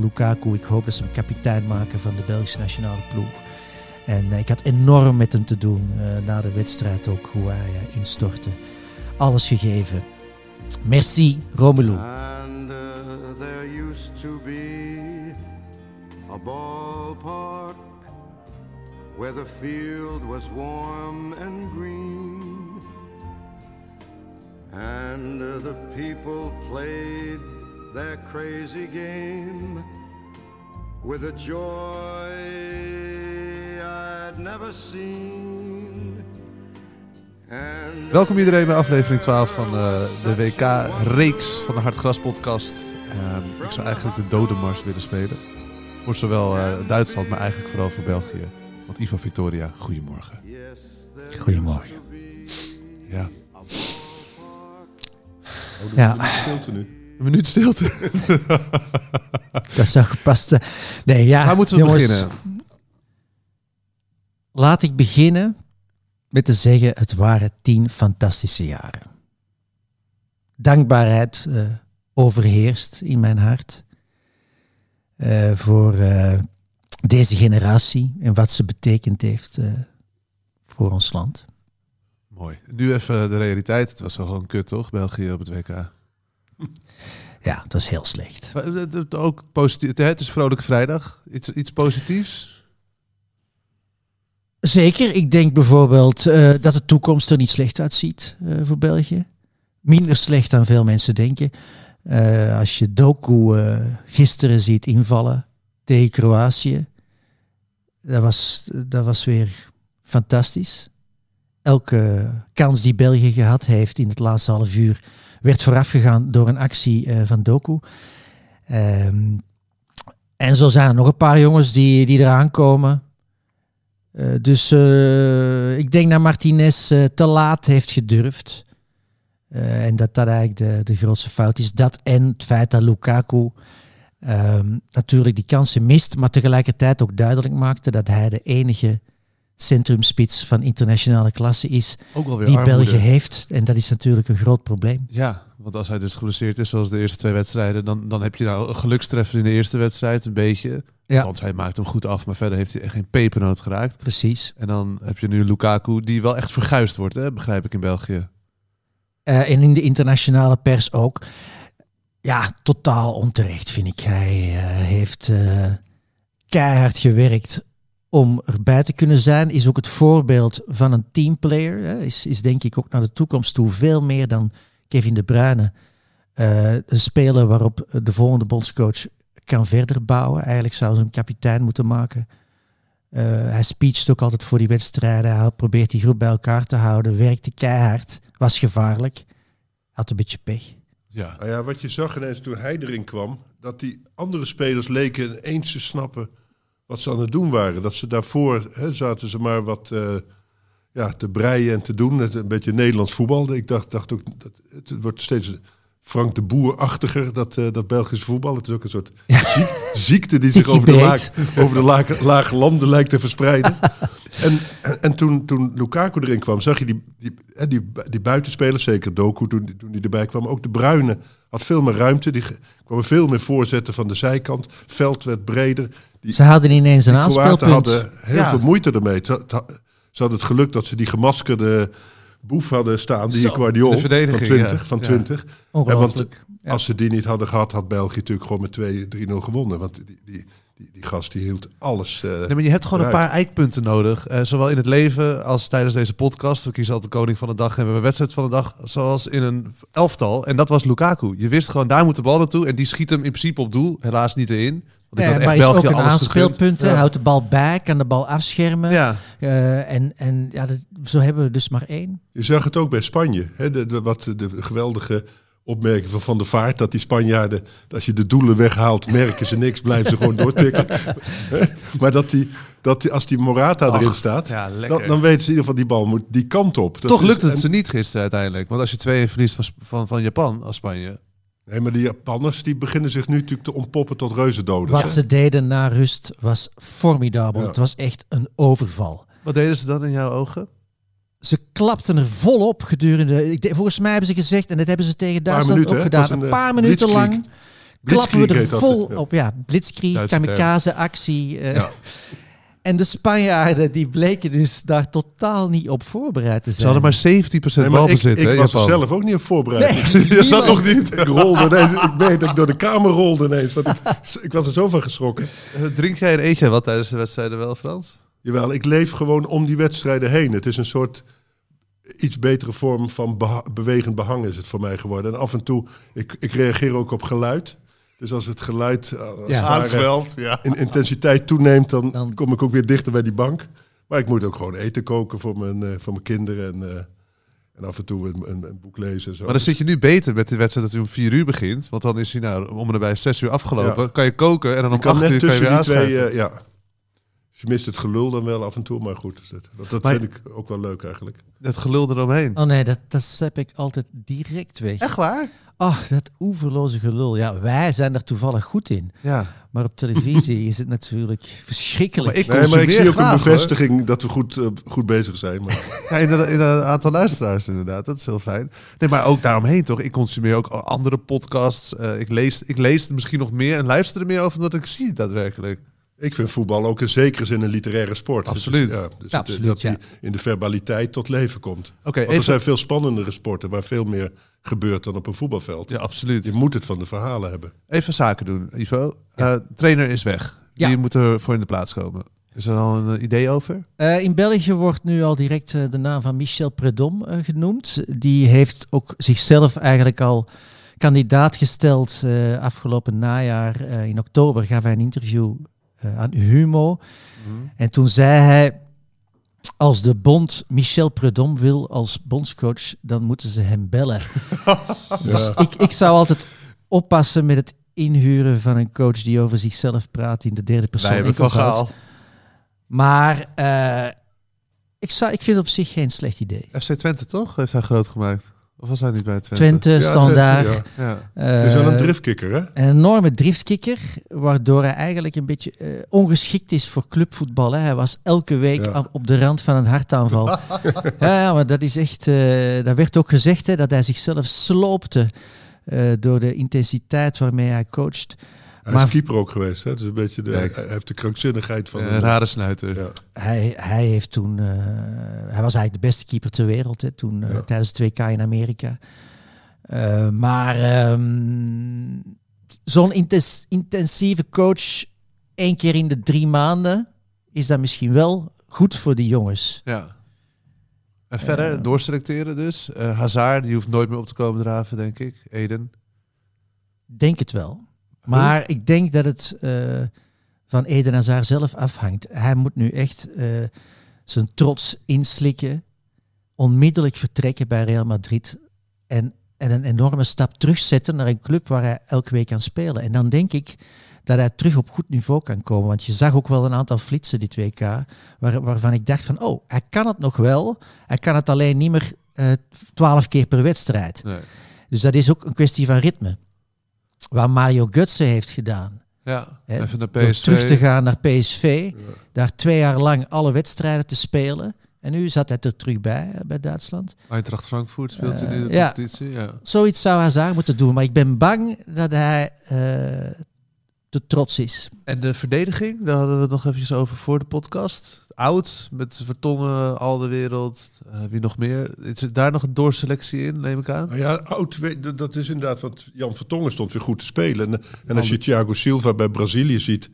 Lukaku, ik hoop dat ze hem kapitein maken van de Belgische nationale ploeg. En eh, ik had enorm met hem te doen eh, na de wedstrijd ook, hoe hij eh, instortte. Alles gegeven. Merci, Romelu. And uh, there used to be a ballpark where the field was warm and green. And uh, the people played their crazy game with a joy I'd never seen. And Welkom iedereen bij aflevering 12 van eh, de WK-reeks van de Hartgras podcast. Ehm, ik zou eigenlijk de dodenmars willen spelen. Voor zowel eh, Duitsland, maar eigenlijk vooral voor België. Want Ivo Victoria, goedemorgen. Goedemorgen. Ja, Ja, stilte nu. Een minuut stilte. dat zou gepast zijn. Nee, ja, Waar moeten we jongens, beginnen? Laat ik beginnen met te zeggen, het waren tien fantastische jaren. Dankbaarheid eh, overheerst in mijn hart eh, voor eh, deze generatie en wat ze betekend heeft voor ons land. Mooi. Nu even de realiteit. Het was wel gewoon kut, toch? België op het WK. Ja, dat is heel slecht. Eh, het- Ook positief. Het is Vrolijke Vrijdag. Iets, iets positiefs? Zeker, ik denk bijvoorbeeld eh, dat de toekomst er niet slecht uitziet eh, voor België. Minder slecht dan veel mensen denken. Als je Doku gisteren ziet invallen tegen Kroatië, dat was, dat was weer fantastisch. Elke kans die België gehad heeft in het laatste half uur werd voorafgegaan door een actie eh, van Doku. Ehm, en zo zijn er nog een paar jongens die, die eraan komen. Eh, dus eh, ik denk dat Martinez te laat heeft gedurfd. En dat dat eigenlijk de, de grootste fout is. Dat en het feit dat Lukaku ehm, natuurlijk die kansen mist, maar tegelijkertijd ook duidelijk maakte dat hij de enige centrumspits van internationale klasse is Ook die armoede. België heeft. En dat is natuurlijk een groot probleem. Ja, want als hij dus geblesseerd is, zoals de eerste twee wedstrijden, dan, dan heb je nou een gelukstreffer in de eerste wedstrijd, een beetje. Ja. Althans, hij maakt hem goed af, maar verder heeft hij echt geen pepernoot geraakt. Precies. En dan heb je nu Lukaku, die wel echt verguisd wordt, hè, begrijp ik in België. Eh, en in de internationale pers ook. Ja, totaal onterecht vind ik. Hij eh, heeft eh, keihard gewerkt om erbij te kunnen zijn. Is ook het voorbeeld van een teamplayer. Hè. Is, is denk ik ook naar de toekomst toe veel meer dan Kevin De Bruyne. Eh, een speler waarop de volgende bondscoach kan verder bouwen. Eigenlijk zou ze hem kapitein moeten maken. Eh, hij speecht ook altijd voor die wedstrijden. Hij probeert die groep bij elkaar te houden. Werkte keihard. Was gevaarlijk. Had een beetje pech. Ja. Nou ja, wat je zag ineens toen hij erin kwam, dat die andere spelers leken ineens te snappen wat ze aan het doen waren. Dat ze daarvoor hè, zaten ze maar wat eh, ja, te breien en te doen. Het een beetje Nederlands voetbal. Ik dacht, dacht ook, dat het wordt steeds Frank de Boer-achtiger, dat, eh dat Belgische voetbal. Het is ook een soort ziek- ziekte die zich over de, laag, over de lage landen lijkt te verspreiden. en en toen, toen Lukaku erin kwam, zag je die, die, die, die buitenspelers, zeker Doku toen, toen die erbij kwam. Ook de Bruine had veel meer ruimte. Die kwamen veel meer voorzetten van de zijkant. Veld werd breder. Die, Ze hadden ineens een die aanspeelpunt. hadden heel Ja. veel moeite ermee. Ze, ze- ze hadden het geluk dat ze die gemaskerde boef hadden staan, die Guardiol de van verdediging, 20. ja. Van Ja. 20. Ongelooflijk. Als ze die niet hadden gehad, had België natuurlijk gewoon met 2-3-0 gewonnen. Want die, die, die, die gast die hield alles. eh, Nee, maar je hebt gewoon een paar eikpunten nodig. eh, zowel in het leven als tijdens deze podcast. We kiezen altijd de koning van de dag en we hebben een wedstrijd van de dag. Zoals in een elftal. En dat was Lukaku. Je wist gewoon, daar moet de bal naartoe. En die schiet hem in principe op doel. Helaas niet erin. Want ik Ja, had maar echt is ook België een hè. Ja. Houdt de bal bij, kan de bal afschermen. Ja, Eh, en en ja, dat, zo hebben we dus maar één. Je zag het ook bij Spanje. Hè? De, de, wat de geweldige opmerking van Van der Vaart. Dat die Spanjaarden, als je de doelen weghaalt, merken ze niks. Blijven ze gewoon doortikken. maar dat die, dat die, als die Morata erin staat, ja, dan, dan weten ze in ieder geval die bal moet die kant op. Dat Toch lukt het en- ze niet gisteren uiteindelijk. Want als je 2 verliest van, van, van Japan als Spanje. Nee, maar die Japanners die beginnen zich nu natuurlijk te ontpoppen tot reuzendoders. Wat ze deden na rust was formidabel. Ja. Het was echt een overval. Wat deden ze dan in jouw ogen? Ze klapten er volop gedurende. Ik, denk- volgens mij hebben ze gezegd, en dat hebben ze tegen Duitsland minuten, ook gedaan. Een, een, paar minuten blitzkrieg. lang klappen we er dat, vol ja. op. Ja, blitzkrieg, Duitse term. kamikaze actie. eh. Ja. En de Spanjaarden die bleken dus daar totaal niet op voorbereid te Ze zijn. hadden maar 17% Nee, ik, balbezit, ik hè, was er Japan. zelf ook niet op voorbereid. Nee, je zat nog niet. Ik rolde ineens. Ik weet dat ik door de kamer rolde ineens. Want ik, ik was er zo van geschrokken. Eh, Drink jij en eet jij wat tijdens de wedstrijden wel, Frans? Jawel, ik leef gewoon om die wedstrijden heen. Het is een soort iets betere vorm van beha- bewegend behang is het voor mij geworden. En af en toe, ik, ik reageer ook op geluid. Dus als het geluid eh, als Ja. ja. in intensiteit toeneemt, dan, Dan- kom ik ook weer dichter bij die bank. Maar ik moet ook gewoon eten koken voor mijn, eh, voor mijn kinderen. En, eh, en af en toe een, een, een boek lezen. En zo. Maar dan zit je nu beter met de wedstrijd dat hij om 4 uur begint. Want dan is hij nou om en nabij 6 uur afgelopen. Ja. Kan je koken en dan om kan 8 net uur kan je weer twee, aanschuiven. ja. Dus je mist het gelul dan wel af en toe, maar goed. dat dat, dat Maar- vind ik ook wel leuk eigenlijk. Het gelul eromheen. Oh nee, dat, dat heb ik altijd direct weg. Echt waar? Ach, dat oeverloze gelul. Ja, wij zijn er toevallig goed in. Ja. Maar op televisie is het natuurlijk verschrikkelijk. Maar ik Nee, maar ik zie ook graag, een hoor. bevestiging dat we goed, eh, goed bezig zijn. Maar Ja, in een, in een aantal luisteraars inderdaad. Dat is heel fijn. Nee, maar ook daaromheen toch. Ik consumeer ook andere podcasts. Eh, ik, lees, ik lees er misschien nog meer en luister er meer over dan dat ik zie daadwerkelijk. Ik vind voetbal ook in zekere zin een literaire sport. Absoluut. Dus, ja, dus Ja, het- absoluut, dat ja. die in de verbaliteit tot leven komt. Oké, Want er zijn veel spannendere sporten waar veel meer gebeurt dan op een voetbalveld. Ja, absoluut. Je moet het van de verhalen hebben. Even zaken doen, Ivo. Eh, trainer is weg. Ja. Die moet er voor in de plaats komen. Is er al een eh, idee over? Eh, in België wordt nu al direct eh, de naam van Michel Predom eh, genoemd. Die heeft ook zichzelf eigenlijk al kandidaat gesteld eh, afgelopen najaar. Eh, in oktober gaf hij een interview eh, aan Humo. En toen zei hij, als de bond Michel Predom wil als bondscoach, dan moeten ze hem bellen. Dus ik, ik zou altijd oppassen met het inhuren van een coach die over zichzelf praat in de derde persoon. Wij hebben Van enkelvoud. Gaal. Maar eh, ik, zou, ik vind het op zich geen slecht idee. FC Twente toch? Heeft hij groot gemaakt? Of was hij niet bij Twente? Twente, Ja, standaard. Twente, ja. Ja. eh, is wel een driftkikker, hè? een enorme driftkikker, waardoor hij eigenlijk een beetje eh, ongeschikt is voor clubvoetbal. Hè. Hij was elke week Ja. op de rand van een hartaanval. ja, ja, maar dat is echt. eh dat werd ook gezegd hè, dat hij zichzelf sloopte eh, door de intensiteit waarmee hij coacht. Hij Maar- is keeper ook geweest. Hè? Is een beetje de, Kijk. hij heeft de krankzinnigheid van... Een rare snuiter. ja. Hij, hij heeft toen. eh, hij was eigenlijk de beste keeper ter wereld hè, toen, Ja. tijdens het WK in Amerika. Eh, maar ehm, zo'n intens- intensieve coach één keer in de drie maanden is dat misschien wel goed voor de jongens. Ja. En verder, doorselecteren dus. Eh Hazard, die hoeft nooit meer op te komen draven, denk ik. Eden. Denk het wel. Maar ik denk dat het eh, van Eden Hazard zelf afhangt. Hij moet nu echt eh, zijn trots inslikken. Onmiddellijk vertrekken bij Real Madrid. En, en een enorme stap terugzetten naar een club waar hij elke week kan spelen. En dan denk ik dat hij terug op goed niveau kan komen. Want je zag ook wel een aantal flitsen dit WK. Waar, waarvan ik dacht van, oh, hij kan het nog wel. Hij kan het alleen niet meer eh, twaalf keer per wedstrijd. Nee. Dus dat is ook een kwestie van ritme. Wat Mario Götze heeft gedaan. Ja, Hè, even naar PSV. terug te gaan naar PSV. Daar twee jaar lang alle wedstrijden te spelen. En nu zat hij er terug bij, bij Duitsland. Eintracht Frankfurt speelt hij Eh, in de ja. competitie. Ja. Zoiets zou Hazard moeten doen. Maar ik ben bang dat hij eh, te trots is. En de verdediging, daar hadden we het nog eventjes over voor de podcast. Oud, met Vertongen, al de wereld. Eh, wie nog meer? Is er daar nog een doorselectie in, neem ik aan? Nou ja, oud, dat- is inderdaad, want Jan Vertongen stond weer goed te spelen. En, en als je Thiago Silva bij Brazilië ziet,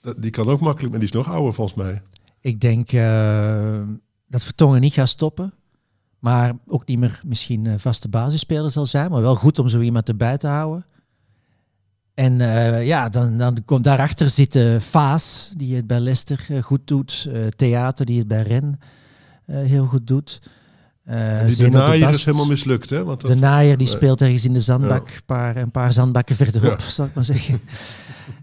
dat- die kan ook makkelijk, maar die is nog ouder volgens mij. Ik denk eh, dat Vertongen niet gaat stoppen. Maar ook niet meer misschien een vaste basisspeler zal zijn. Maar wel goed om zo iemand erbij te houden. En eh, ja, dan, dan komt daarachter zitten Faas, die het bij Leicester eh, goed doet. Eh, Theater, die het bij Ren heel goed doet. Eh, die Zeno de de naaier is helemaal mislukt, hè? Want dat, De naaier die speelt ergens in de zandbak, een, paar, een paar zandbakken verderop, zal ik maar zeggen.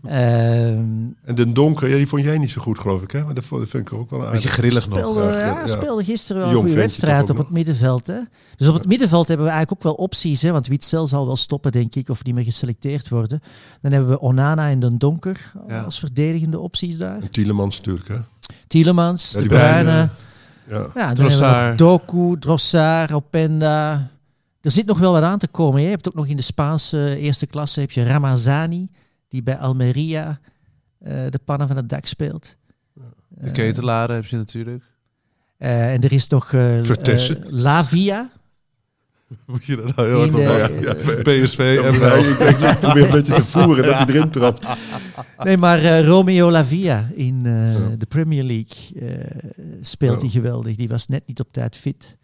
Ehm, En de donker, ja, die vond jij niet zo goed, geloof ik, hè? Maar dat vond- dat vind ik ook wel een Beetje grillig nog. speelde, Ja, ja, ja. speelde gisteren wel een goede wedstrijd op het middenveld. Hè? Dus op het middenveld hebben we eigenlijk ook wel opties. Hè? Want Witzel zal wel stoppen, denk ik, of niet meer geselecteerd worden. Dan hebben we Onana en Den Donker Ja. als verdedigende opties daar. En Tielemans natuurlijk, hè? Tielemans, Ja, De Bruyne. Ja. Ja, Doku, Drossard, Openda. Er zit nog wel wat aan te komen. hè. Je hebt ook nog in de Spaanse eerste klasse heb je Ramazani, die bij Almeria eh, de pannen van het dak speelt. De ketelaren heb je natuurlijk. Eh, en er is nog eh, eh, Lavia. Moet je dat nou heel hard op Ja, ja, PSV Ja, en ik denk, ik probeer een beetje te voeren dat hij erin trapt. Nee, maar eh, Romeo Lavia in eh, de Premier League eh, speelt Ja. hij geweldig. Die was net niet op tijd fit.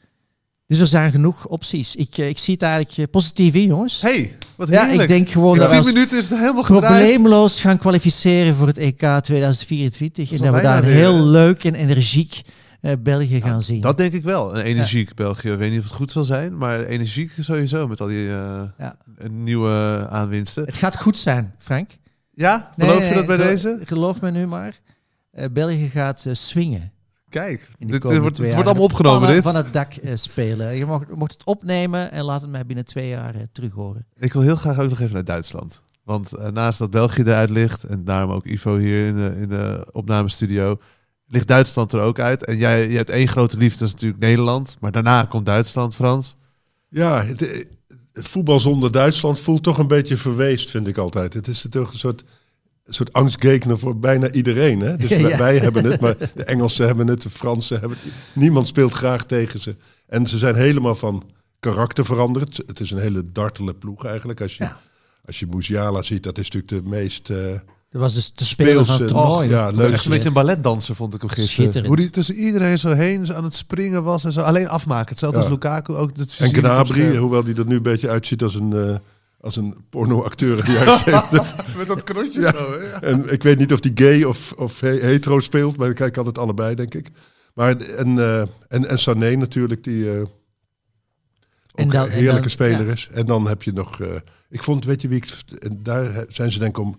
Dus er zijn genoeg opties. Ik, ik zie het eigenlijk positief in, jongens. Hey, wat ja, heerlijk. ik denk gewoon dat we 10 ons minuten is het helemaal gedraaid. probleemloos gaan kwalificeren voor het EK 2024. En dat we daar heel leuk en energiek België gaan zien. Dat denk ik wel. Een energiek België. Ik weet niet of het goed zal zijn, maar energiek sowieso met al die eh, Ja. nieuwe aanwinsten. Het gaat goed zijn, Frank. Ja, geloof nee, je dat bij deze? Geloof me nu maar. Eh, België gaat eh, swingen. Kijk, dit, wordt, het wordt allemaal opgenomen dit. van het dak eh, spelen. Je mocht, mocht het opnemen en laat het mij binnen twee jaar eh, terug horen. Ik wil heel graag ook nog even naar Duitsland. Want eh, naast dat België eruit ligt, en daarom ook Ivo hier in de, in de opnamestudio, ligt Duitsland er ook uit. En jij je hebt één grote liefde, dat is natuurlijk Nederland. Maar daarna komt Duitsland, Frans. Ja, het, het voetbal zonder Duitsland voelt toch een beetje verweest, vind ik altijd. Het is toch een soort, soort angstgekenen voor bijna iedereen. Hè? Dus Ja. wij, wij hebben het, maar de Engelsen hebben het, de Fransen hebben het. Niemand speelt graag tegen ze. En ze zijn helemaal van karakter veranderd. Het is een hele dartele ploeg eigenlijk. Als je, Ja. als je Musiala ziet, dat is natuurlijk de meest... eh, Dat was dus de speler van het toernooi. ja, Leuk. Echt een beetje een balletdanser vond ik hem gisteren. Schitterend. Hoe die tussen iedereen zo heen zo aan het springen was en zo alleen afmaken. Hetzelfde Ja. als Lukaku. Ook het En Gnabry, hoewel die er nu een beetje uitziet als een, eh, als een pornoacteur 70. Met dat knotje Ja. zo, hè? Ja. En ik weet niet of die gay of, of he- hetero speelt, maar ik kijk altijd allebei, denk ik. Maar en, eh, en, en Sané natuurlijk, die eh, ook En dan- een en heerlijke dan- speler ja. is. En dan heb je nog, eh, ik vond, weet je wie ik, en daar zijn ze denk ik om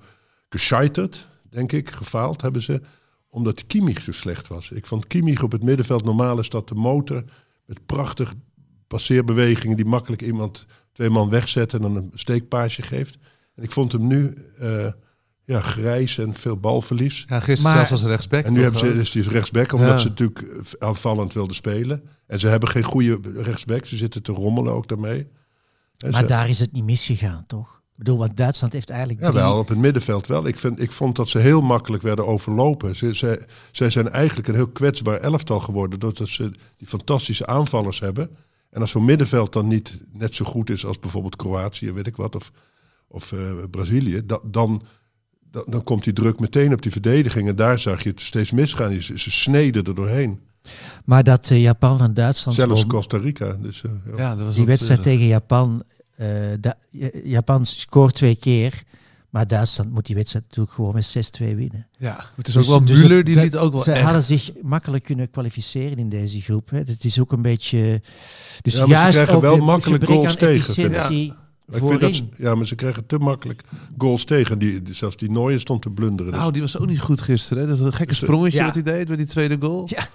gescheiterd, denk ik, gefaald hebben ze, omdat Kimmich zo slecht was. Ik vond Kimmich op het middenveld, normaal is dat de motor, met prachtig passeerbewegingen die makkelijk iemand twee man wegzet en dan een steekpaasje geeft. En ik vond hem nu eh, ja, grijs en veel balverlies. Ja, gisteren Maar- zelfs als rechtsback. En nu hebben ze dus die is rechtsback, omdat Ja. ze natuurlijk eh, aanvallend wilden spelen. En ze hebben geen goede rechtsback. Ze zitten te rommelen ook daarmee. En Maar ze- daar is het niet misgegaan, toch? Ik bedoel, want Duitsland heeft eigenlijk drie... Jawel, op het middenveld wel. Ik, vind, ik vond dat ze heel makkelijk werden overlopen. Ze, ze, zij zijn eigenlijk een heel kwetsbaar elftal geworden... doordat ze die fantastische aanvallers hebben. En als zo'n middenveld dan niet net zo goed is... als bijvoorbeeld Kroatië, weet ik wat, of, of eh, Brazilië... da- dan, dan, dan komt die druk meteen op die verdediging. En daar zag je het steeds misgaan. Ze, ze sneden er doorheen. Maar dat eh, Japan van Duitsland... Zelfs won, Costa Rica. Dus, eh, ja. Ja, dat was die wedstrijd tegen Japan... eh, Japan scoort twee keer... Maar Duitsland moet die wedstrijd natuurlijk gewoon met 6-2 winnen. Ja, het is Dus- ook wel dus Müller, die dat- liet ook wel Ze echt... hadden zich makkelijk kunnen kwalificeren in deze groep. Hè. Het is ook een beetje... Dus Ja, maar ze krijgen wel de- makkelijk goals tegen, vind ik. efficiëntie Maar ik vind dat ja, maar ze krijgen te makkelijk goals tegen. Die, zelfs die Nooijen stond te blunderen. Dus- Nou, die was ook niet goed gisteren. Hè? Dat een gekke Dus, sprongetje ja. wat hij deed bij die tweede goal. Ja.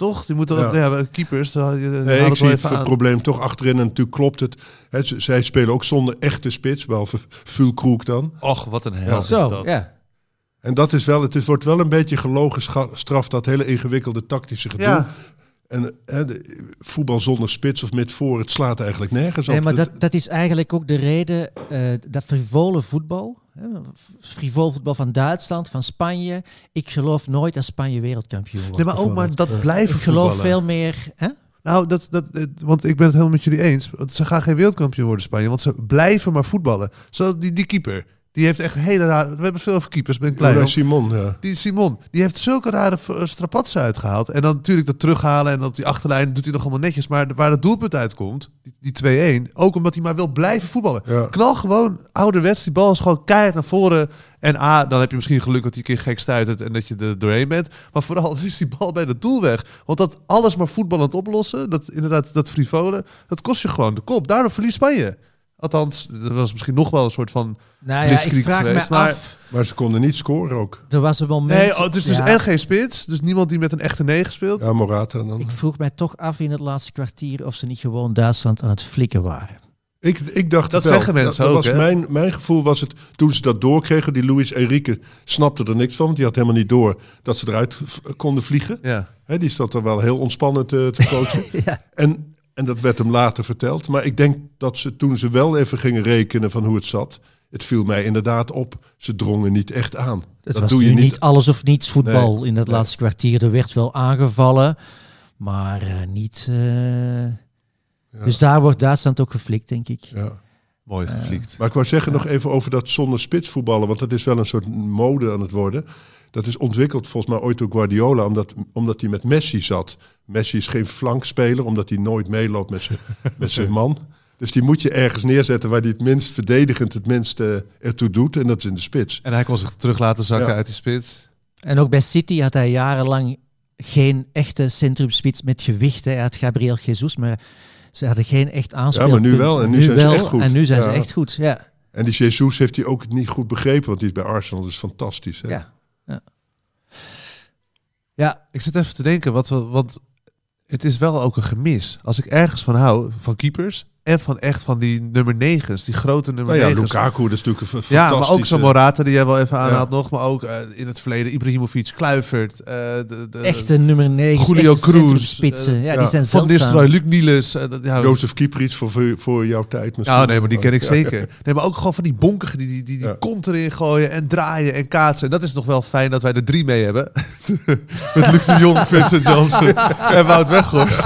Toch? Die moeten Ja. ja. ja, keepers. Nee, het ik zie het probleem toch achterin. En natuurlijk klopt het. Hè, ze- zij spelen ook zonder echte spits, behalve Vulkroek dan. Och, wat een hel is Zo, dat. ja. En dat is wel, het is, wordt wel een beetje gelogen straf, dat hele ingewikkelde tactische gedoe. Ja. En hè, de, voetbal zonder spits of met voor, het slaat eigenlijk nergens op. Nee, maar dat, dat is eigenlijk ook de reden, eh, dat frivole voetbal, hè, frivol voetbal van Duitsland, van Spanje. Ik geloof nooit dat Spanje wereldkampioen wordt. Nee, maar ook maar dat blijven Ik geloof voetballen. veel meer... Hè? Nou, dat, dat, want ik ben het helemaal met jullie eens. Want Ze gaan geen wereldkampioen worden, Spanje. Want ze blijven maar voetballen. Zo die, die keeper. Die heeft echt hele rare... We hebben veel over keepers, ben ik blij. Simon, ja. Die Simon, die heeft zulke rare eh, strapatsen uitgehaald. En dan natuurlijk dat terughalen en op die achterlijn doet hij nog allemaal netjes. Maar waar het doelpunt uitkomt, die, die 2-1, ook omdat hij maar wil blijven voetballen. Ja. Knal gewoon ouderwets, die bal is gewoon keihard naar voren. En A, dan heb je misschien geluk dat hij een keer gek stuitert en dat je er doorheen bent. Maar vooral is die bal bij het doel weg. Want dat alles maar voetballend oplossen, dat inderdaad dat frivolen, dat kost je gewoon de kop. Daardoor verliest Spanje. Althans, dat was misschien nog wel een soort van... Nou ja, ik vraag geweest, me maar- af. Maar ze konden niet scoren ook. Er was een moment... Nee, oh, het is dus ja, en geen spits. Dus niemand die met een echte negen speelt. Ja, Morata dan. Ik vroeg mij toch af in het laatste kwartier of ze niet gewoon Duitsland aan het flikken waren. Ik, ik dacht Dat het wel. zeggen mensen dat, ook, was hè? mijn, mijn gevoel was het, toen ze dat doorkregen, die Luis Enrique snapte er niks van. Want die had helemaal niet door dat ze eruit konden vliegen. Ja. Hè, die zat er wel heel ontspannen te, te coachen. Ja. en, en dat werd hem later verteld. Maar ik denk dat ze toen ze wel even gingen rekenen van hoe het zat... Het viel mij inderdaad op, ze drongen niet echt aan. Het dat was doe nu je niet, niet. alles of niets voetbal Nee, in het nee. laatste kwartier. Er werd wel aangevallen, maar eh, niet... eh, Dus daar wordt Duitsland ook geflikt, denk ik. Ja. Mooi geflikt. Maar ik wou zeggen nog even over dat zonder spits voetballen, want dat is wel een soort mode aan het worden. Dat is ontwikkeld volgens mij ooit door Guardiola, omdat, omdat hij met Messi zat. Messi is geen flankspeler, omdat hij nooit meeloopt met zijn, met zijn man. Dus die moet je ergens neerzetten waar hij het minst verdedigend, het minst eh, ertoe doet. En dat is in de spits. En hij kon zich terug laten zakken Ja. uit die spits. En ook bij City had hij jarenlang geen echte centrumspits met gewicht. hè. Hij had Gabriel Jesus, maar ze hadden geen echt aanspeelpunt. nu wel, en nu zijn ze echt goed. En nu zijn ze Ja. echt goed, ja. En die Jesus heeft hij ook niet goed begrepen, want die is bij Arsenal dus fantastisch. Hè? Ja. Ja, ik zit even te denken, wat, want het is wel ook een gemis. Als ik ergens van hou, van keepers en van echt van die nummer negens, die grote nummer Nou ja. Lukaku, dat is natuurlijk een Ja, maar ook zo'n Morata die jij wel even Ja. aanhaalt nog. Maar ook eh, in het verleden Ibrahimovic, Kluivert. eh, de, de, Echte nummer 9, Julio Cruz, centrumspitsen. eh, ja, ja, die zijn Van. Nistelrooy, Luc Niels. ja, Jozef Kieprits voor, voor, jouw tijd misschien. Ja, nee, maar die ken ik Ja. zeker. Nee, maar ook gewoon van die bonkigen die die, die, die Ja. kont erin gooien en draaien en kaatsen. En dat is nog wel fijn dat wij er drie mee hebben. Met Luc de Jong, Vincent Janssen en Wout Weghorst.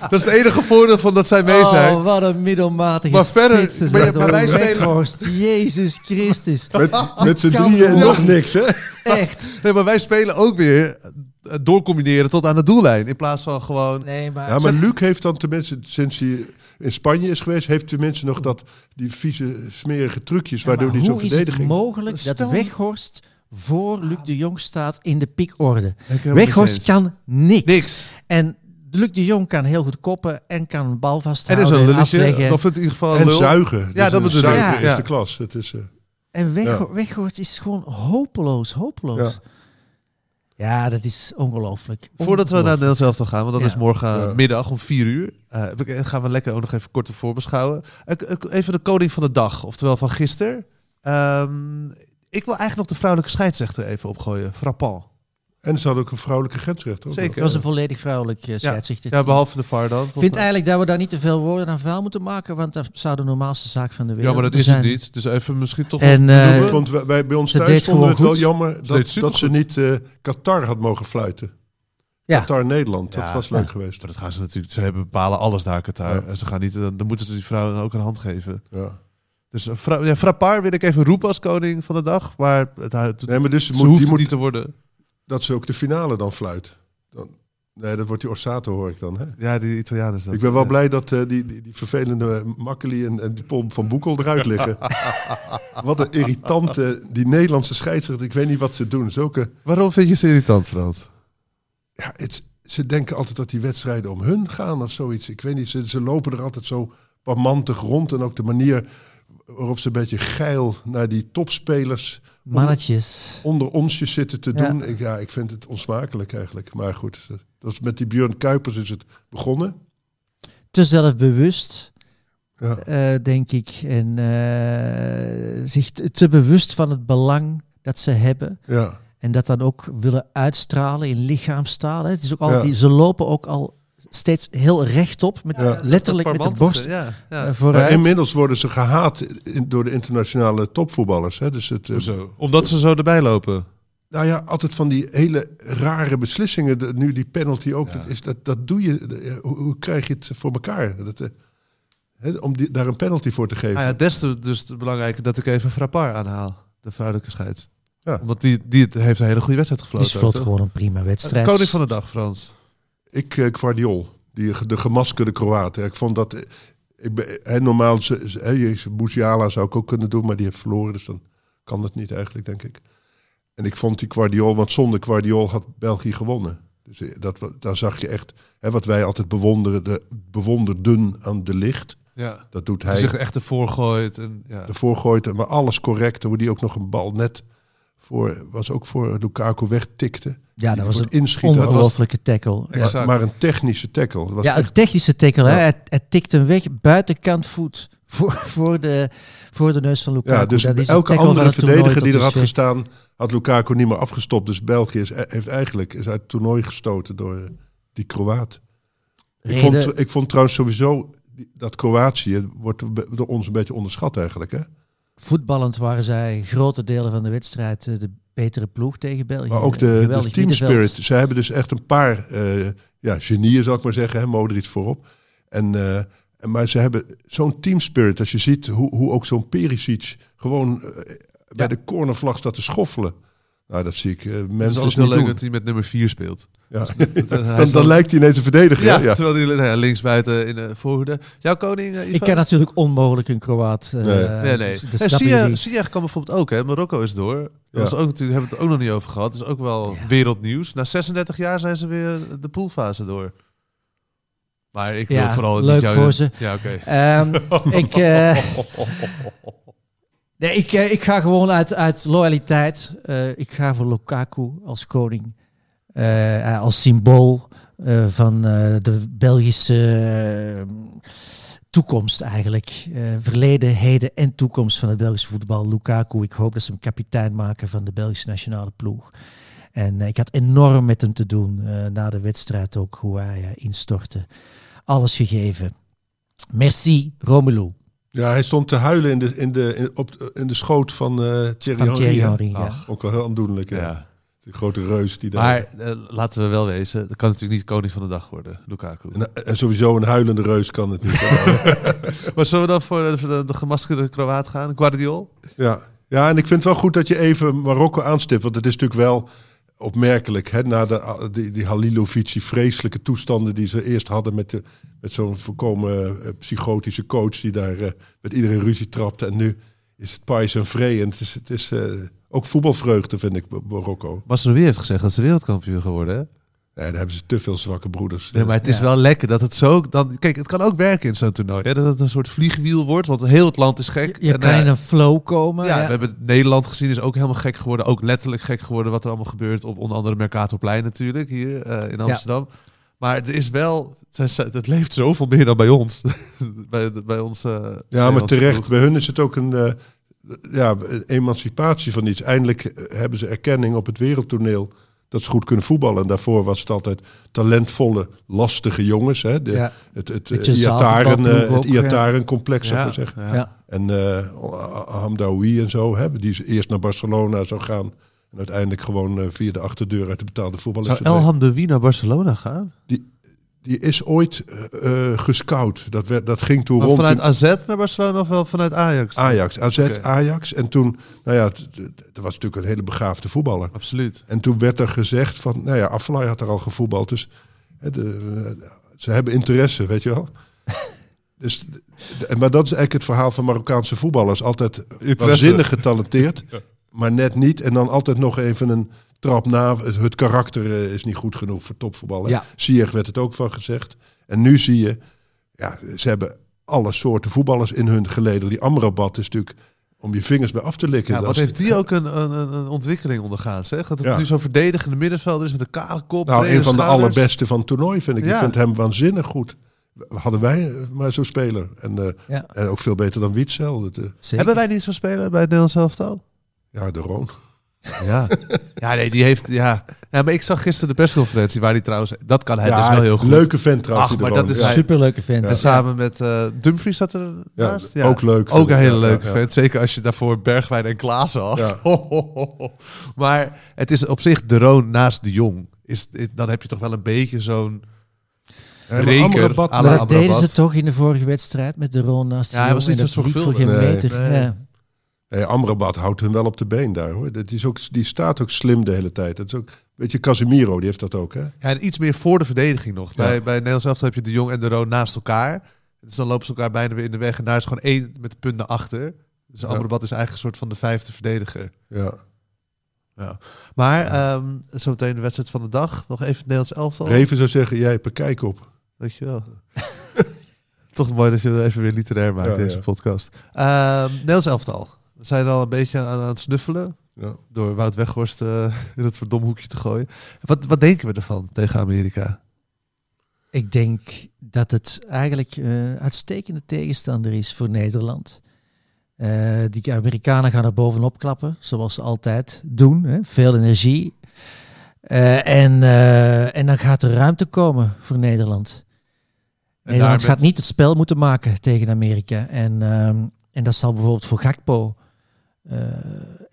dat is het enige voordeel van dat zij mee zijn. Oh, wat een middelmatige Maar verder, spitsen maar je- zijn maar dat. wij spelen- Weghorst, Jezus Christus. Met, met z'n drieën en nog niks, hè? Echt. Nee, maar wij spelen ook weer eh, doorcombineren tot aan de doellijn. In plaats van gewoon... Nee, maar... Ja, maar Luc heeft dan tenminste, sinds hij in Spanje is geweest, heeft tenminste nog dat, die vieze, smerige trucjes, Ja, waardoor hij zo hoe is het verdediging... mogelijk Stel- dat Weghorst voor Luc de Jong staat in de piekorde? Weghorst kan niks. Niks. En Luc de Jong kan heel goed koppen en kan een bal En vasthouden is en, een lulletje. afleggen. Of in ieder geval een En lul. zuigen. Ja, Dus dat bedoel Ja. is de klas. Het is, eh, En Ja. Weghorst is gewoon hopeloos, hopeloos. Ja. Ja, dat is ongelooflijk. Voordat we naar elftal gaan, want dat Ja. is morgen Ja. middag om 4 uur. eh, gaan we lekker ook nog even kort voorbeschouwen. Ik- Even de koning van de dag, oftewel van gisteren. Ehm, ik wil eigenlijk nog de vrouwelijke scheidsrechter even opgooien. Frappant. En ze hadden ook een vrouwelijke grensrechter. Zeker. Het was een volledig vrouwelijk uh, scheidsrechter. Ja, behalve de VAR dan. Ik vind eigenlijk dat we daar niet te veel woorden aan vuil moeten maken, want dat zou de normaalste zaak van de wereld Ja, maar dat is zijn. het niet. Dus even misschien toch... En, eh. Ik vond, wij- wij, bij ons thuis vonden we het wel jammer dat, dat ze niet eh, Qatar had mogen fluiten. Ja. Qatar-Nederland, dat Ja. was leuk Ja. geweest. Maar dat gaan ze natuurlijk... Ze hebben bepalen alles daar, Qatar. Ja. En ze gaan niet... Dan, dan moeten ze die vrouwen dan ook een hand geven. Ja. Dus uh, fra ja, Frappar wil ik even roepen als koning van de dag. Maar het, het, Nee, maar dus ze moet, hoeft die het moet, niet te worden. Dat ze ook de finale dan fluit. Dan, nee, dat wordt die Orsato hoor ik dan. Hè? Ja, die Italianen is dat. Ik ben wel Ja. blij dat eh, die, die, die vervelende Makkeli en, en die Pom van Boekel eruit liggen. wat een irritante, die Nederlandse scheidsrechter. Ik weet niet wat ze doen. Zulke, Waarom vind je ze irritant, Frans? ja, het, ze denken altijd dat die wedstrijden om hun gaan of zoiets. Ik weet niet, ze, ze lopen er altijd zo parmantig rond. En ook de manier waarop ze een beetje geil naar die topspelers Mannetjes. onder onsjes zitten te Ja. doen. Ik, ja, ik vind het onsmakelijk eigenlijk. Maar goed, dat is met die Björn Kuipers is het begonnen. Te zelfbewust, Ja. eh, denk ik. En eh, zich te, bewust van het belang dat ze hebben. Ja. En dat dan ook willen uitstralen in lichaamstaal. hè. Het is ook Ja. die- ze lopen ook al steeds heel rechtop, met, Ja. letterlijk met de borst Ja, ja. eh, vooruit. inmiddels worden ze gehaat in- door de internationale topvoetballers. Hè? Dus het, eh, Hoezo? Omdat ze zo erbij lopen. nou ja, altijd van die hele rare beslissingen. De- nu die penalty ook. Ja. Dat, is, dat, dat doe je. de- Hoe, hoe krijg je het voor elkaar? Dat, eh, hè, om die, daar een penalty voor te geven. Ah ja, des te dus belangrijker dat ik even Frappar aanhaal. de vrouwelijke scheids. Ja. Omdat die, die het- heeft een hele goede wedstrijd Die gefloten. vlot ook, gewoon een prima wedstrijd. Koning van de dag, Frans. Ik, Guardiol, die, de gemaskerde Kroaat. Ik vond dat... Ik ben, normaal, je- Musiala zou ik ook kunnen doen, maar die heeft verloren. Dus dan kan dat niet eigenlijk, denk ik. En ik vond die Guardiol, want zonder Guardiol had België gewonnen. Dus eh, dat, daar zag je echt, hè, wat wij altijd bewonderen, de, bewonderden aan de licht. Ja. Dat doet Hij hij. zich echt ervoor gooit. En, ja. ervoor gooit, maar alles correct. Hoe die ook nog een bal net voor, was ook voor Lukaku wegtikte. Ja, dat was voor een het inschieten. ongelofelijke tackle. Maar, maar een technische tackle. Dat was Ja, een technische tackle. Hè? Hij, hij tikt hem weg, buitenkant voet. Voor, voor, de, voor de neus van Lukaku. ja, dus Dat is de elke andere het verdediger die er had gestaan, had Lukaku niet meer afgestopt. Dus België is, heeft eigenlijk is uit het toernooi gestoten door eh, die Kroaat. Ik vond, ik vond trouwens sowieso dat Kroatië wordt door ons een beetje onderschat eigenlijk. Hè? Voetballend waren zij grote delen van de wedstrijd eh, de betere ploeg tegen België. Maar ook de, team spirit. Ze hebben dus echt een paar eh, ja, genieën, zal ik maar zeggen. Hè? Modric voorop. En, eh, en, maar ze hebben zo'n team spirit. Als je ziet hoe, hoe ook zo'n Perisic gewoon eh, bij de cornervlag staat te schoffelen. Nou, dat zie ik eh, Het is mensen altijd heel leuk doen. dat hij met nummer 4 speelt. Ja. dan, dan lijkt hij ineens een verdediger. Ja, terwijl hij nou ja, linksbuiten in de voorhoede. Jouw koning, eh, Ik ken natuurlijk onmogelijk een Kroaat. eh, Nee. Nee, nee. dus dat. Ziyech kan bijvoorbeeld ook, hè. Marokko is door. Dat Ja. was ook natuurlijk, hebben we het ook nog niet over gehad. Dat is ook wel Ja. wereldnieuws. Na 36 jaar zijn ze weer de poolfase door. Maar ik wil Ja, vooral leuk niet jou- voor ze. Ja, oké. Ehm, ik, eh, nee, ik, eh, ik ga gewoon uit, uit loyaliteit. eh, ik ga voor Lukaku als koning. Eh, als symbool van de Belgische toekomst eigenlijk. Verleden, heden en toekomst van het Belgische voetbal. Lukaku, ik hoop dat ze hem kapitein maken van de Belgische nationale ploeg. En ik had enorm met hem te doen na de wedstrijd ook, hoe hij instortte. Alles gegeven. Merci, Romelu. Ja, hij stond te huilen in de, in de, in, op, in de schoot van eh Thierry Van. Thierry hè? Henry, ja. Ach. Ook wel heel aandoenlijk. Ja. Ja. Die grote reus die daar... Maar eh, laten we wel wezen, dat kan natuurlijk niet koning van de dag worden, Lukaku. En, en sowieso een huilende reus kan het niet. Maar zullen we dan voor de, de, de gemaskerde Kroaat gaan? Guardiol? ja. ja, en ik vind het wel goed dat je even Marokko aanstipt. Want het is natuurlijk wel opmerkelijk. Hè, na de, die, die Halilovic, die vreselijke toestanden die ze eerst hadden met, de, met zo'n voorkomen eh, psychotische coach die daar eh, met iedereen ruzie trapte. En nu is het pais en vree. En het is, het is eh, ook voetbalvreugde, vind ik, Marokko. Masrowi heeft gezegd dat ze wereldkampioen geworden, hè? Nee, daar hebben ze te veel zwakke broeders. Nee, maar het is Ja. wel lekker dat het zo... Dan, kijk, het kan ook werken in zo'n toernooi. Hè? Dat het een soort vliegwiel wordt, want heel het land is gek. Je En, kan in een flow komen. ja, ja. we hebben Nederland gezien, is ook helemaal gek geworden. Ook letterlijk gek geworden wat er allemaal gebeurt op onder andere Mercatorplein natuurlijk, hier eh, in Amsterdam. Maar er is wel... Het leeft zoveel meer dan bij ons. bij, bij ons eh, Ja, maar terecht. Bij hun is het ook een, eh, ja, een emancipatie van iets. Eindelijk eh, hebben ze erkenning op het wereldtoneel dat ze goed kunnen voetballen. En daarvoor was het altijd talentvolle, lastige jongens. Hè? De, Ja. Het, het, Iataren, eh, het ja. Iataren-complex, zou ik Ja, maar zeggen. ja. Ja. En eh Hamdaoui en zo, hè, die eerst naar Barcelona zou gaan. En uiteindelijk gewoon eh, via de achterdeur uit de betaalde voetbal. is Zou. Elham de Wie naar Barcelona gaan? Die is ooit eh, eh, gescout. Dat, werd, dat ging toen Maar rond. vanuit AZ naar Barcelona of wel vanuit Ajax? Ajax, Az. Ajax. En toen, nou ja, dat was natuurlijk een hele begaafde voetballer. Absoluut. En toen werd er gezegd van, nou ja, Afellay had er al gevoetbald, dus hè, de, ze hebben interesse, weet je wel. Dus, de- maar dat is eigenlijk het verhaal van Marokkaanse voetballers. Altijd waanzinnig getalenteerd, maar net niet. En dan altijd nog even een trap na. Het, het karakter eh, is niet goed genoeg voor topvoetballen. Ja. Werd het ook van gezegd. En nu zie je, ja, ze hebben alle soorten voetballers in hun geleden. Die Amrabat is natuurlijk om je vingers bij af te likken. Ja, wat heeft die ook een, een, een- ontwikkeling ondergaan, zeg? Dat het Ja. nu zo'n verdedigende middenveld is met een kale kop. Nou, een van de allerbeste van het toernooi vind ik. Ik vind hem waanzinnig goed. Hadden wij eh, maar zo'n speler. En, eh, en ook veel beter dan Zeker. Hebben wij niet zo'n speler bij het Nederlands elftal? Ja, de Roon. Ja. ja, nee, die heeft... Ja. ja, maar ik zag gisteren de persconferentie waar hij trouwens... Dat kan hij ja, dus wel heel goed. Leuke vent trouwens. Ach, maar Roon. dat is ja. Superleuke vent. En samen met eh Dumfries zat er Ja, naast. ook leuk. Ook een hele Ja, leuke ja. vent. Zeker als je daarvoor Bergwijn en Klaassen had. Ja. maar het is op zich de Roon naast de Jong. Is, is- dan heb je toch wel een beetje zo'n Ja, maar reker Maar dat deden ze toch in de vorige wedstrijd met de Ron naast de Ja, hij was niet zo zorgvuldig. meter. Nee. Ja. Nee, Amrabat houdt hem wel op de been daar hoor. Dat is ook, die staat ook slim de hele tijd. Dat is ook, weet je, Casemiro, die heeft dat ook hè. Ja, en iets meer voor de verdediging nog. Ja. Bij, bij Nederlands elftal heb je de Jong en de Roon naast elkaar. Dus dan lopen ze elkaar bijna weer in de weg. En daar is gewoon één met de punt naar achter. Dus Ja. Amrabat is eigenlijk een soort van de vijfde verdediger. Ja. Ja. Maar ehm zometeen de wedstrijd van de dag. Nog even het Nederlands elftal. Reven zou zeggen, jij hebt kijk op. Weet je wel. Toch mooi dat je het even weer literair maakt, Ja, deze ja. podcast. Ehm Nederlands elftal. We zijn al een beetje aan, aan het snuffelen. Ja. Door Wout Weghorst eh, in het verdomme hoekje te gooien. Wat, wat denken we ervan tegen Amerika? Ik denk dat het eigenlijk eh uitstekende tegenstander is voor Nederland. Eh, die Amerikanen gaan er bovenop klappen, zoals ze altijd doen. Hè? Veel energie. Eh, en, eh, en dan gaat er ruimte komen voor Nederland. En Nederland gaat niet het spel moeten maken tegen Amerika. En, ehm, en dat zal bijvoorbeeld voor Gakpo eh,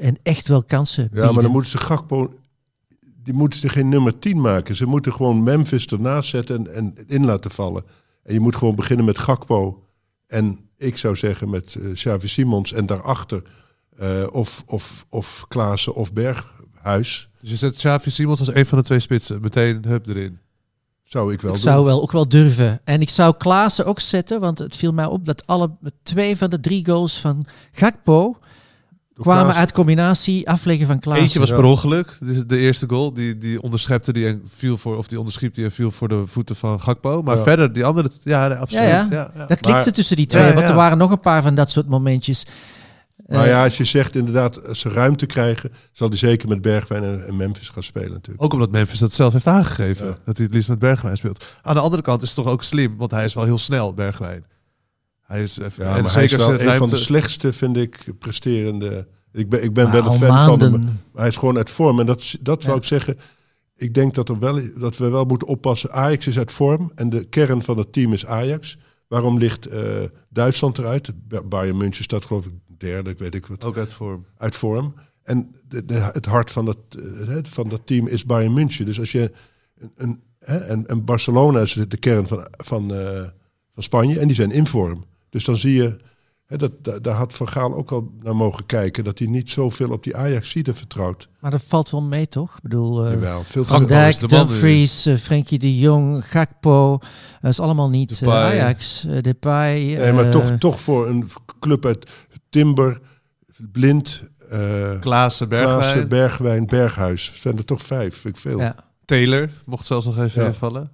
en echt wel kansen Ja, bieden. maar dan moeten ze Gakpo... Die moeten ze geen nummer 10 maken. Ze moeten gewoon Memphis ernaast zetten en, en in laten vallen. En je moet gewoon beginnen met Gakpo. En ik zou zeggen met eh Xavi Simons en daarachter... eh, of, of, of Klaassen of Berghuis. Dus je zet Xavi Simons als een van de twee spitsen. Meteen hup erin. Zou ik wel Ik doen. zou wel ook wel durven. En ik zou Klaassen ook zetten, want het viel mij op dat alle twee van de drie goals van Gakpo kwamen uit combinatie afleggen van Klaassen. Eentje was per ongeluk. Dit is de eerste goal. Die, die onderschepte die en viel voor, of die onderschiep die en viel voor de voeten van Gakpo. Maar Ja. verder, die andere, ja, nee, absoluut. Ja, ja. Ja, ja. Dat klikte Maar- tussen die twee, Ja, want er waren nog een paar van dat soort momentjes. Maar Eh, ja, als je zegt inderdaad, als ze ruimte krijgen... zal hij zeker met Bergwijn en, en Memphis gaan spelen natuurlijk. Ook omdat Memphis dat zelf heeft aangegeven. Ja. Dat hij het liefst met Bergwijn speelt. Aan de andere kant is het toch ook slim, want hij is wel heel snel, Bergwijn. Hij is even, Ja, en maar hij is wel een van de slechtste, vind ik, presterende... Ik ben, ik ben maar wel een fan van hem. hij is gewoon uit vorm. En dat, dat Ja. wou ik zeggen. Ik denk dat, er wel, dat we wel moeten oppassen. Ajax is uit vorm. En de kern van het team is Ajax. Waarom ligt eh, Duitsland eruit? Ba- Bayern München staat geloof ik derde. Ik weet ik wat. Ook uit vorm. Uit vorm. En de, de, het hart van dat, eh, van dat team is Bayern München. Dus als je... Een, een, hè, en, en Barcelona is de, de kern van, van, eh, van Spanje. En die zijn in vorm. Dus dan zie je... Hè, dat, da- daar had Van Gaal ook al naar mogen kijken. Dat hij niet zoveel op die Ajax-zieden vertrouwt. Maar dat valt wel mee, toch? Ik bedoel, eh, Jawel, veel te Van Dijk, de. Dumfries, eh, Frenkie de Jong, Gakpo. Dat is allemaal niet eh, Depay. Ajax. eh, Depay. Nee, maar toch, toch voor een club uit Timber, Blind, eh Klaassen, Bergwijn, Klaassen, Bergwijn, Berghuis. Zijn er toch vijf? Vind ik veel. Ja. Taylor mocht zelfs nog even Ja. invallen.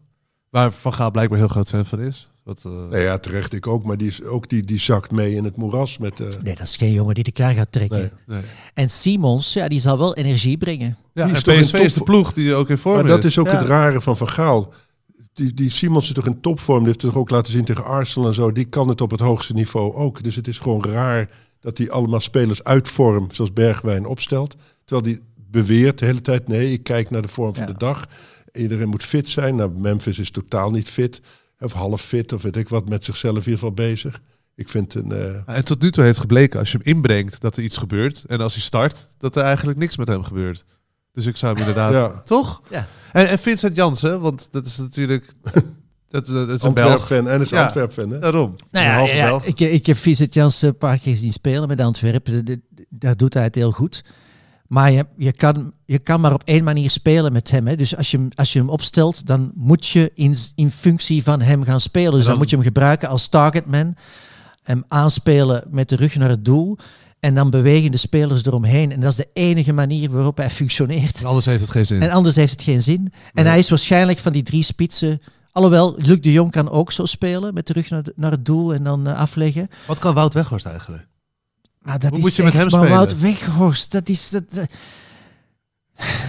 Waar Van Gaal blijkbaar heel groot fan van is. Wat, eh, Nee, ja, terecht ik ook. Maar die, is, ook die, die zakt mee in het moeras. Met, eh, Nee, dat is geen jongen die de kar gaat trekken. Nee. nee. En Simons, ja, die zal wel energie brengen. Ja, Die is PSV is de ploeg die ook in vorm maar dat is ook Ja. het rare van Van Gaal. Die, die Simons is toch in topvorm. Die heeft het toch ook laten zien tegen Arsenal en zo. Die kan het op het hoogste niveau ook. Dus het is gewoon raar dat hij allemaal spelers uit vorm, zoals Bergwijn, opstelt. Terwijl die beweert de hele tijd, nee, ik kijk naar de vorm van Ja. de dag. Iedereen moet fit zijn. Nou, Memphis is totaal niet fit. Of half fit, of weet ik wat, met zichzelf in ieder geval bezig. Ik vind een... eh, En tot nu toe heeft gebleken, als je hem inbrengt, dat er iets gebeurt. En als hij start, dat er eigenlijk niks met hem gebeurt. Dus ik zou hem inderdaad... Ja. Toch? Ja. En, en Vincent Jansen, want dat is natuurlijk... dat, is- dat is een Belg. fan en is Ja. Antwerp fan, hè? Daarom. Nou ja, ja, ik, ik heb Vincent Janssen een paar keer zien spelen met Antwerpen. Daar doet hij het heel goed. Maar je, je, kan, je kan maar op één manier spelen met hem. Hè. Dus als je, hem- als je hem opstelt, dan moet je in, in functie van hem gaan spelen. Dus dan, dan- moet je hem gebruiken als targetman. Hem aanspelen met de rug naar het doel. En dan bewegen de spelers eromheen. En dat is de enige manier waarop hij functioneert. En anders heeft het geen zin. En anders heeft het geen zin. En hij is waarschijnlijk van die drie spitsen. Alhoewel, Luc de Jong kan ook zo spelen. Met de rug naar, de- naar het doel en dan eh, afleggen. Wat kan Wout Weghorst eigenlijk? Maar dat Hoe is moet je met hem maar spelen? Wout Weghorst, dat is... Dat, dat-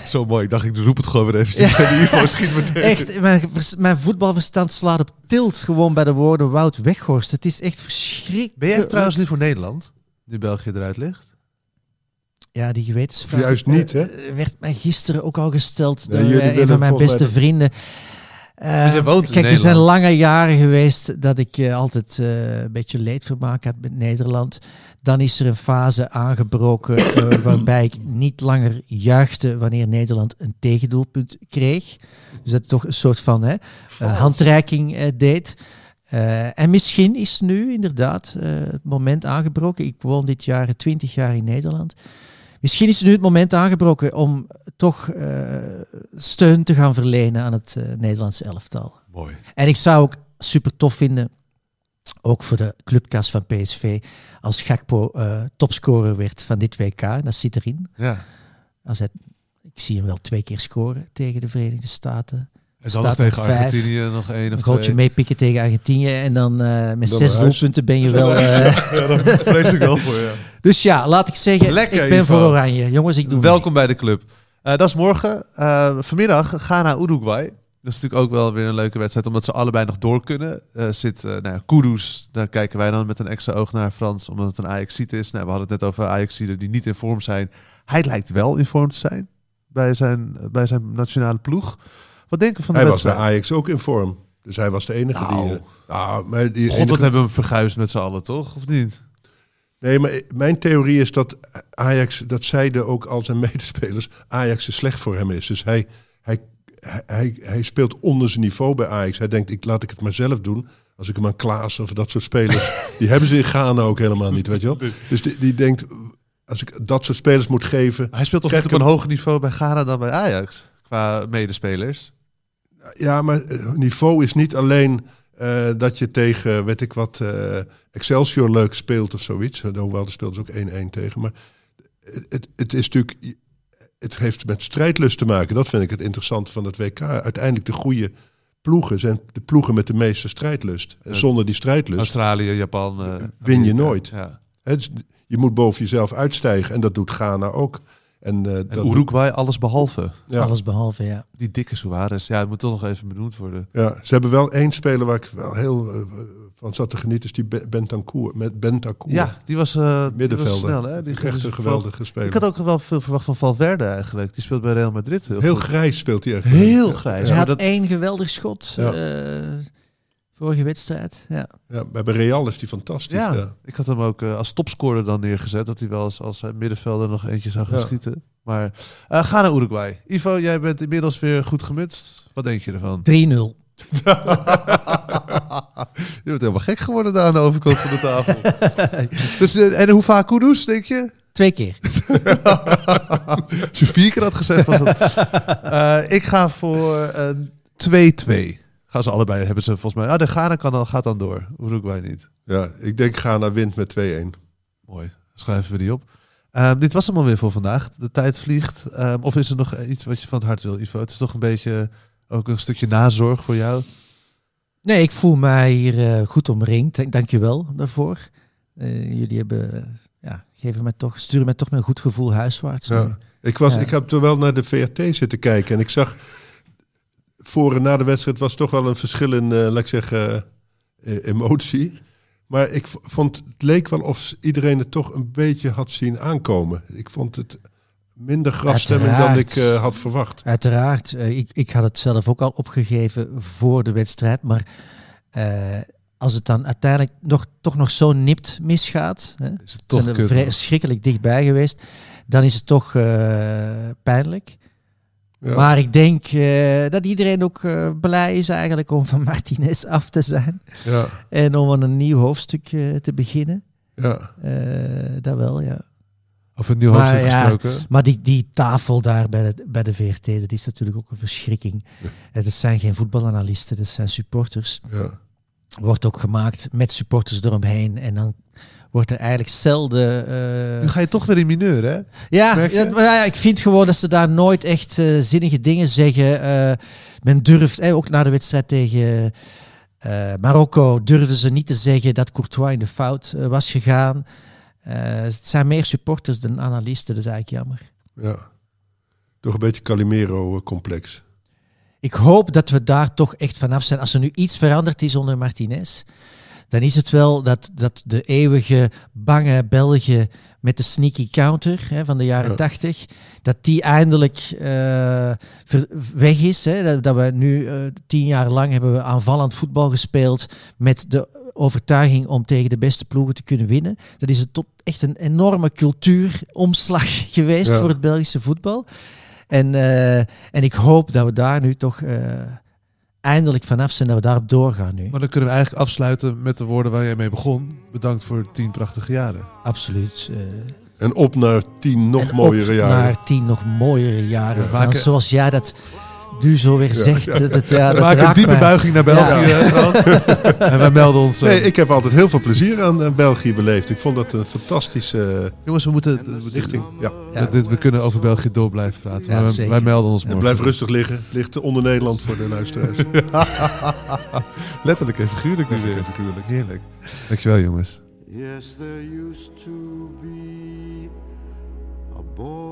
Zo mooi. Ik dacht, ik roep het gewoon weer eventjes. En die info schiet meteen. echt, mijn, vers- mijn voetbalverstand slaat op tilt gewoon bij de woorden Wout Weghorst. Het is echt verschrikkelijk. Ben jij trouwens nu voor Nederland? Nu België eruit ligt? Ja, die gewetensvraag Juist niet, hè? werd mij gisteren ook al gesteld Nee, door eh, een van mijn beste vrienden. Woont in kijk, er zijn lange jaren geweest dat ik eh, altijd eh, een beetje leedvermaak had met Nederland. Dan is er een fase aangebroken waarbij ik niet langer juichte wanneer Nederland een tegendoelpunt kreeg. Dus dat toch een soort van hè, handreiking deed. En misschien is nu inderdaad het moment aangebroken. Ik woon dit jaar 20 jaar in Nederland. Misschien is nu het moment aangebroken om toch eh, steun te gaan verlenen aan het eh, Nederlandse elftal. Mooi. En ik zou ook super tof vinden, ook voor de clubkast van PSV, als Gakpo eh, topscorer werd van dit WK. Dat zit erin. Ja. Als hij, ik zie hem wel twee keer scoren tegen de Verenigde Staten. En dan nog tegen vijf. Argentinië nog één of Een twee. meepikken tegen Argentinië en dan eh, met Dan zes doelpunten ben je wel... eh, Ja, daar vrees ik wel voor, ja. Dus ja, laat ik zeggen, Lekker, ik ben Ivo. voor Oranje. Jongens, ik doe mee. Welkom bij de club. Eh, dat is morgen. Eh, vanmiddag Ghana Uruguay. Dat is natuurlijk ook wel weer een leuke wedstrijd, omdat ze allebei nog door kunnen. Eh, zit uh, nou ja, Kudus, daar kijken wij dan met een extra oog naar Frans, omdat het een Ajaxiet is. Nou, we hadden het net over Ajaxiden die niet in vorm zijn. Hij lijkt wel in vorm te zijn bij zijn, bij zijn nationale ploeg. Wat denken we van de Hij was bij wedstrijd? Ajax ook in vorm. Dus hij was de enige Nou. die... nou, maar die God, enige- wat hebben we hem verguisd met z'n allen, toch? Of niet? Nee, maar mijn theorie is dat Ajax, dat zeiden ook al zijn medespelers, Ajax is slecht voor hem is. Dus hij, hij, hij, hij, speelt onder zijn niveau bij Ajax. Hij denkt, ik, laat ik het maar zelf doen. Als ik hem aan Klaas of dat soort spelers, die hebben ze in Ghana ook helemaal niet, weet je wel. Dus die, die denkt, als ik dat soort spelers moet geven, Hij speelt toch niet op een hoger niveau bij Ghana dan bij Ajax? Qua medespelers. Ja, maar eh, niveau is niet alleen eh, dat je tegen, weet ik wat, eh, Excelsior leuk speelt of zoiets. Eh, Hoewel, daar speelt ze ook 1-1 tegen. Maar het, het, het is natuurlijk, het heeft met strijdlust te maken. Dat vind ik het interessante van het WK. Uiteindelijk de goede ploegen zijn de ploegen met de meeste strijdlust. En zonder die strijdlust, Australië, Japan. Win je nooit. Ja. dus je moet boven jezelf uitstijgen. En dat doet Ghana ook. En, eh, En dat Uruguay alles behalve. ja. Alles behalve, ja. Die dikke Suarez. Ja, het moet toch nog even benoemd worden. Ja, ze hebben wel één speler waar ik wel heel eh, van zat te genieten, is die Be- Bentancur. Met Bentancur. Ja, die was, eh die was middenvelder. snel. Hè? Die echt een geweldige speler. Ik had ook wel veel verwacht van Valverde eigenlijk. Die speelt bij Real Madrid. Heel, grijs speelt hij echt. Heel Ja. grijs. Hij had één geweldig schot Ja. eh, vorige wedstrijd. Ja. Ja, bij bij Real is hij fantastisch. Ja, Ja. ik had hem ook eh, als topscorer dan neergezet. Dat hij wel als, als eh, middenvelder nog eentje zou gaan Ja. schieten. Maar uh, ga naar Uruguay. Ivo, jij bent inmiddels weer goed gemutst. Wat denk je ervan? 3-0. je bent helemaal gek geworden daar aan de overkant van de tafel. dus, eh, en hoe vaak Kudus, denk je? Twee keer. Als je vier keer had gezegd, was dat... Eh, ik ga voor een 2-2. Gaan ze allebei, hebben ze volgens mij... Ah, de Ghana kan al, gaat dan door. Uruguay niet. Ja, ik denk Ghana wint met 2-1. Mooi, schrijven we die op. Ehm, dit was hem alweer voor vandaag. De tijd vliegt. Ehm, of is er nog iets wat je van het hart wil, Ivo? Het is toch een beetje ook een stukje nazorg voor jou. Nee, ik voel mij hier eh, goed omringd. Dank- Dank je wel daarvoor. Eh, jullie hebben, eh, ja, geven mij toch, sturen mij toch met een goed gevoel huiswaarts. Ja. Ik, was, Ja. ik heb er wel naar de VRT zitten kijken en ik zag voor en na de wedstrijd was toch wel een verschil in, eh, laat ik zeggen, eh, emotie. Maar ik vond, het leek wel of iedereen het toch een beetje had zien aankomen. Ik vond het minder grafstemming dan ik eh, had verwacht. Uiteraard, eh, ik, ik had het zelf ook al opgegeven voor de wedstrijd. Maar eh, als het dan uiteindelijk nog, toch nog zo nipt misgaat, hè, Is het toch er vrij- verschrikkelijk dichtbij geweest, dan is het toch eh, pijnlijk. Ja. Maar ik denk eh, dat iedereen ook eh, blij is eigenlijk om van Martinez af te zijn. Ja, En om aan een nieuw hoofdstuk eh, te beginnen. ja. Dat wel, ja. Over een nieuw Maar hoofdstuk ja, gesproken. Maar die, die tafel daar bij de, bij de VRT, dat is natuurlijk ook een verschrikking. Dat zijn geen voetbalanalisten, dat zijn supporters. ja. Wordt ook gemaakt met supporters eromheen. En dan wordt er eigenlijk zelden... eh, Nu ga je toch weer in mineur, hè? ja, ja, maar ja, ik vind gewoon dat ze daar nooit echt eh, zinnige dingen zeggen. Eh, men durft, eh, ook na de wedstrijd tegen eh, Marokko, durfden ze niet te zeggen dat Courtois in de fout was gegaan. Eh, het zijn meer supporters dan analisten, dat is eigenlijk jammer. ja. Toch een beetje Calimero-complex. Ik hoop dat we daar toch echt vanaf zijn. Als er nu iets veranderd is onder Martinez, dan is het wel dat, dat de eeuwige bange Belgen met de sneaky counter hè, van de jaren Ja. 80, dat die eindelijk eh, weg is. Hè. Dat, dat we nu eh, tien jaar lang hebben we aanvallend voetbal gespeeld met de overtuiging om tegen de beste ploegen te kunnen winnen. Dat is een tot echt een enorme cultuuromslag geweest Ja. voor het Belgische voetbal. En, eh, en ik hoop dat we daar nu toch eindelijk vanaf zijn dat we daarop doorgaan nu. Maar dan kunnen we eigenlijk afsluiten met de woorden waar jij mee begon. Bedankt voor tien prachtige jaren. Absoluut. eh, En op naar tien nog en mooiere op jaren. naar tien nog mooiere jaren. Maken- zoals jij dat nu zo weer zegt. ja. Dat, ja, dat maken een diepe mij. buiging naar België. En wij melden ons. eh, Nee, ik heb altijd heel veel plezier aan eh, België beleefd. Ik vond dat een fantastische Jongens, we moeten... richting. Ja. Ja. Dit, we kunnen over België door blijven praten. Ja, maar wij, melden ons En blijf rustig liggen. Ligt onder Nederland voor de luisteraars. Letterlijk en figuurlijk nu weer. Figuurlijk, heerlijk. Dankjewel jongens. Yes, there used to be a ballpark.